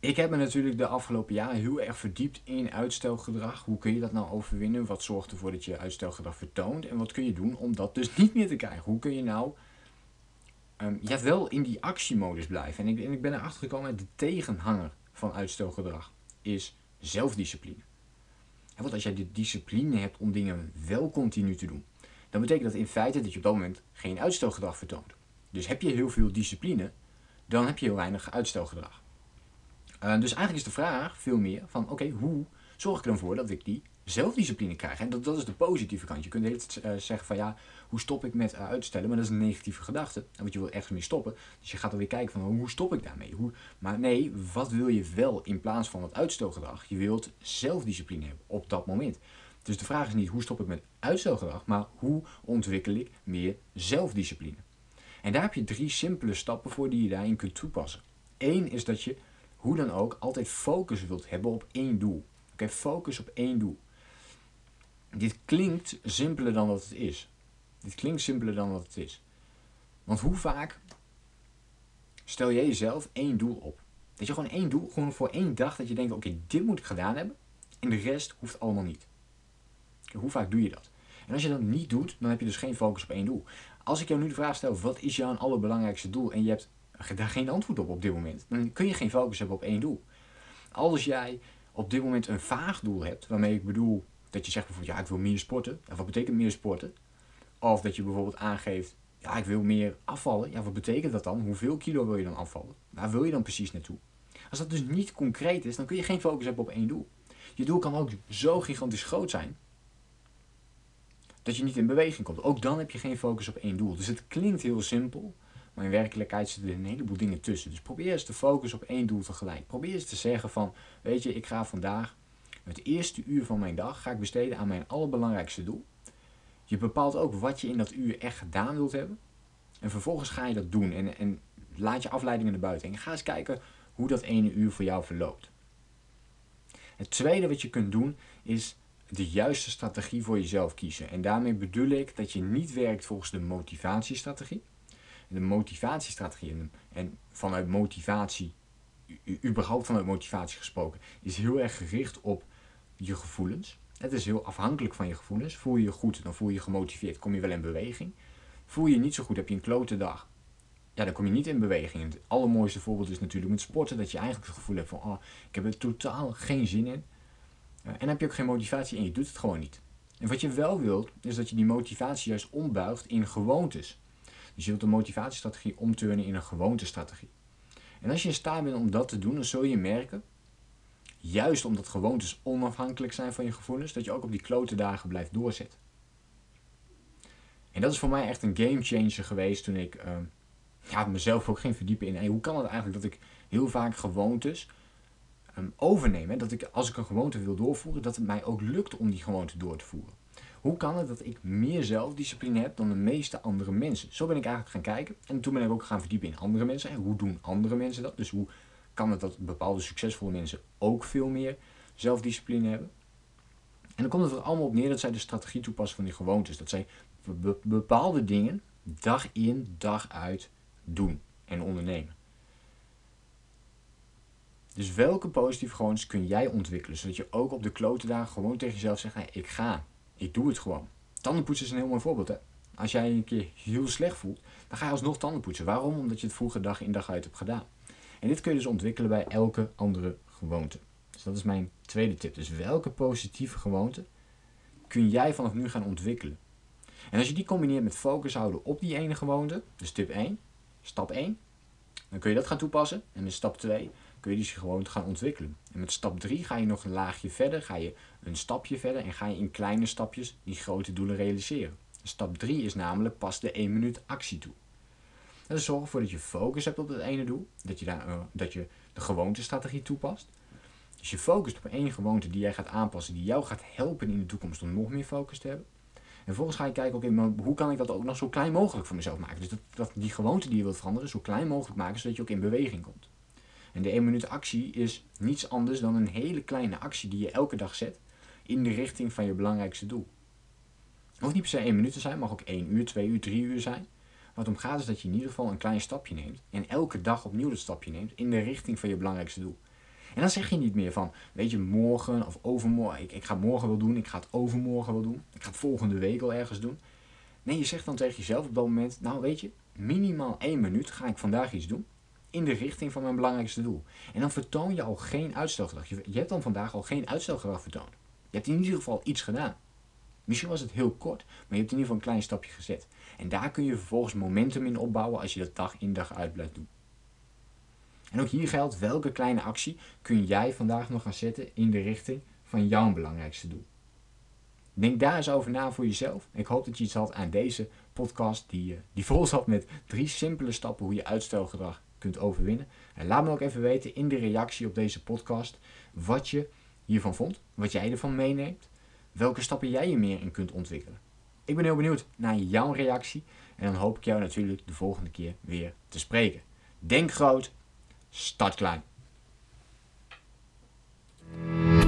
Ik heb me natuurlijk de afgelopen jaren heel erg verdiept in uitstelgedrag. Hoe kun je dat nou overwinnen? Wat zorgt ervoor dat je uitstelgedrag vertoont? En wat kun je doen om dat dus niet meer te krijgen? Hoe kun je nou um, wel in die actiemodus blijven? En ik, ik ben erachter gekomen, de tegenhanger van uitstelgedrag is zelfdiscipline. Wat als jij de discipline hebt om dingen wel continu te doen, dan betekent dat in feite dat je op dat moment geen uitstelgedrag vertoont. Dus heb je heel veel discipline, dan heb je heel weinig uitstelgedrag. Uh, dus eigenlijk is de vraag veel meer van oké, hoe zorg ik er dan voor dat ik die zelfdiscipline krijg? En dat, dat is de positieve kant. Je kunt de hele uh, zeggen van ja, hoe stop ik met uh, uitstellen? Maar dat is een negatieve gedachte. Wat je wil echt mee stoppen. Dus je gaat dan weer kijken van hoe stop ik daarmee? Hoe, maar nee, wat wil je wel in plaats van het uitstelgedrag? Je wilt zelfdiscipline hebben op dat moment. Dus de vraag is niet hoe stop ik met uitstelgedrag, maar hoe ontwikkel ik meer zelfdiscipline? En daar heb je drie simpele stappen voor die je daarin kunt toepassen. Eén is dat je hoe dan ook altijd focus wilt hebben op één doel. Oké, focus op één doel. Dit klinkt simpeler dan wat het is. Dit klinkt simpeler dan wat het is. Want hoe vaak stel jij jezelf één doel op? Dat je gewoon één doel, gewoon voor één dag, dat je denkt: oké, dit moet ik gedaan hebben. En de rest hoeft allemaal niet. hoe vaak doe je dat? En als je dat niet doet, dan heb je dus geen focus op één doel. Als ik jou nu de vraag stel: wat is jouw allerbelangrijkste doel? En je hebt daar geen antwoord op op dit moment. Dan kun je geen focus hebben op één doel. Als jij op dit moment een vaag doel hebt, waarmee ik bedoel dat je zegt bijvoorbeeld, ja, ik wil meer sporten. En wat betekent meer sporten? Of dat je bijvoorbeeld aangeeft, ja, ik wil meer afvallen. Ja, wat betekent dat dan? Hoeveel kilo wil je dan afvallen? Waar wil je dan precies naartoe? Als dat dus niet concreet is, dan kun je geen focus hebben op één doel. Je doel kan ook zo gigantisch groot zijn dat je niet in beweging komt. Ook dan heb je geen focus op één doel. Dus het klinkt heel simpel, maar in werkelijkheid zitten er een heleboel dingen tussen. Dus probeer eens te focussen op één doel tegelijk. Probeer eens te zeggen van, weet je, ik ga vandaag het eerste uur van mijn dag ga ik besteden aan mijn allerbelangrijkste doel. Je bepaalt ook wat je in dat uur echt gedaan wilt hebben. En vervolgens ga je dat doen en, en laat je afleidingen naar buiten. En ga eens kijken hoe dat ene uur voor jou verloopt. Het tweede wat je kunt doen is de juiste strategie voor jezelf kiezen. En daarmee bedoel ik dat je niet werkt volgens de motivatiestrategie de motivatiestrategie en, en vanuit motivatie, überhaupt vanuit motivatie gesproken, is heel erg gericht op je gevoelens. Het is heel afhankelijk van je gevoelens. Voel je je goed, dan voel je je gemotiveerd, kom je wel in beweging. Voel je je niet zo goed, heb je een klote dag, ja, dan kom je niet in beweging. En het allermooiste voorbeeld is natuurlijk met sporten, dat je eigenlijk het gevoel hebt van, oh, ik heb er totaal geen zin in. en dan heb je ook geen motivatie en je doet het gewoon niet. En wat je wel wilt, is dat je die motivatie juist ombuigt in gewoontes. Je wilt de motivatiestrategie omturnen in een gewoontestrategie. En als je in staat bent om dat te doen, dan zul je merken, juist omdat gewoontes onafhankelijk zijn van je gevoelens, dat je ook op die klote dagen blijft doorzetten. En dat is voor mij echt een game changer geweest toen ik uh, ja, mezelf ook ging verdiepen in hoe kan het eigenlijk dat ik heel vaak gewoontes um, overneem. Hè? Dat ik als ik een gewoonte wil doorvoeren, dat het mij ook lukt om die gewoonte door te voeren. Hoe kan het dat ik meer zelfdiscipline heb dan de meeste andere mensen? Zo ben ik eigenlijk gaan kijken. En toen ben ik ook gaan verdiepen in andere mensen. En hoe doen andere mensen dat? Dus hoe kan het dat bepaalde succesvolle mensen ook veel meer zelfdiscipline hebben? En dan komt het er allemaal op neer dat zij de strategie toepassen van die gewoontes. Dat zij bepaalde dingen dag in, dag uit doen en ondernemen. Dus welke positieve gewoontes kun jij ontwikkelen, zodat je ook op de klote dagen gewoon tegen jezelf zegt, ik ga, ik doe het gewoon. Tandenpoetsen is een heel mooi voorbeeld. Hè? Als jij een keer heel slecht voelt, dan ga je alsnog tanden poetsen. Waarom? Omdat je het vroeger dag in dag uit hebt gedaan. En dit kun je dus ontwikkelen bij elke andere gewoonte. Dus dat is mijn tweede tip. Dus welke positieve gewoonte kun jij vanaf nu gaan ontwikkelen? En als je die combineert met focus houden op die ene gewoonte, dus tip 1, stap 1, dan kun je dat gaan toepassen. En met stap 2 kun je die gewoon gaan ontwikkelen. En met stap 3 ga je nog een laagje verder, ga je een stapje verder en ga je in kleine stapjes die grote doelen realiseren. Stap 3 is namelijk pas de 1 minuut actie toe. Dat zorg ervoor dat je focus hebt op het ene doel, dat je, daar, uh, dat je de gewoontestrategie toepast. Dus je focust op één gewoonte die jij gaat aanpassen, die jou gaat helpen in de toekomst om nog meer focus te hebben. vervolgens ga je kijken, oké, maar hoe kan ik dat ook nog zo klein mogelijk voor mezelf maken? Dus dat, dat die gewoonte die je wilt veranderen, zo klein mogelijk maken, zodat je ook in beweging komt. En de 1 minuut actie is niets anders dan een hele kleine actie die je elke dag zet in de richting van je belangrijkste doel. Het hoeft niet per se 1 minuut te zijn, mag ook 1 uur, 2 uur, 3 uur zijn. Wat om gaat is dat je in ieder geval een klein stapje neemt en elke dag opnieuw dat stapje neemt in de richting van je belangrijkste doel. En dan zeg je niet meer van, weet je, morgen of overmorgen, ik, ik ga morgen wel doen, ik ga het overmorgen wel doen, ik ga het volgende week wel ergens doen. Nee, je zegt dan tegen jezelf op dat moment, nou weet je, minimaal 1 minuut ga ik vandaag iets doen in de richting van mijn belangrijkste doel. En dan vertoon je al geen uitstelgedrag. Je, hebt dan vandaag al geen uitstelgedrag vertoond. Je hebt in ieder geval iets gedaan. Misschien was het heel kort, maar je hebt in ieder geval een klein stapje gezet. En daar kun je vervolgens momentum in opbouwen als je dat dag in dag uit blijft doen. En ook hier geldt welke kleine actie kun jij vandaag nog gaan zetten in de richting van jouw belangrijkste doel. Denk daar eens over na voor jezelf. Ik hoop dat je iets had aan deze podcast die, eh, die vol zat met drie simpele stappen hoe je uitstelgedrag kunt overwinnen. En laat me ook even weten in de reactie op deze podcast wat je hiervan vond, wat jij ervan meeneemt, welke stappen jij je meer in kunt ontwikkelen. Ik ben heel benieuwd naar jouw reactie en dan hoop ik jou natuurlijk de volgende keer weer te spreken. Denk groot, start klein.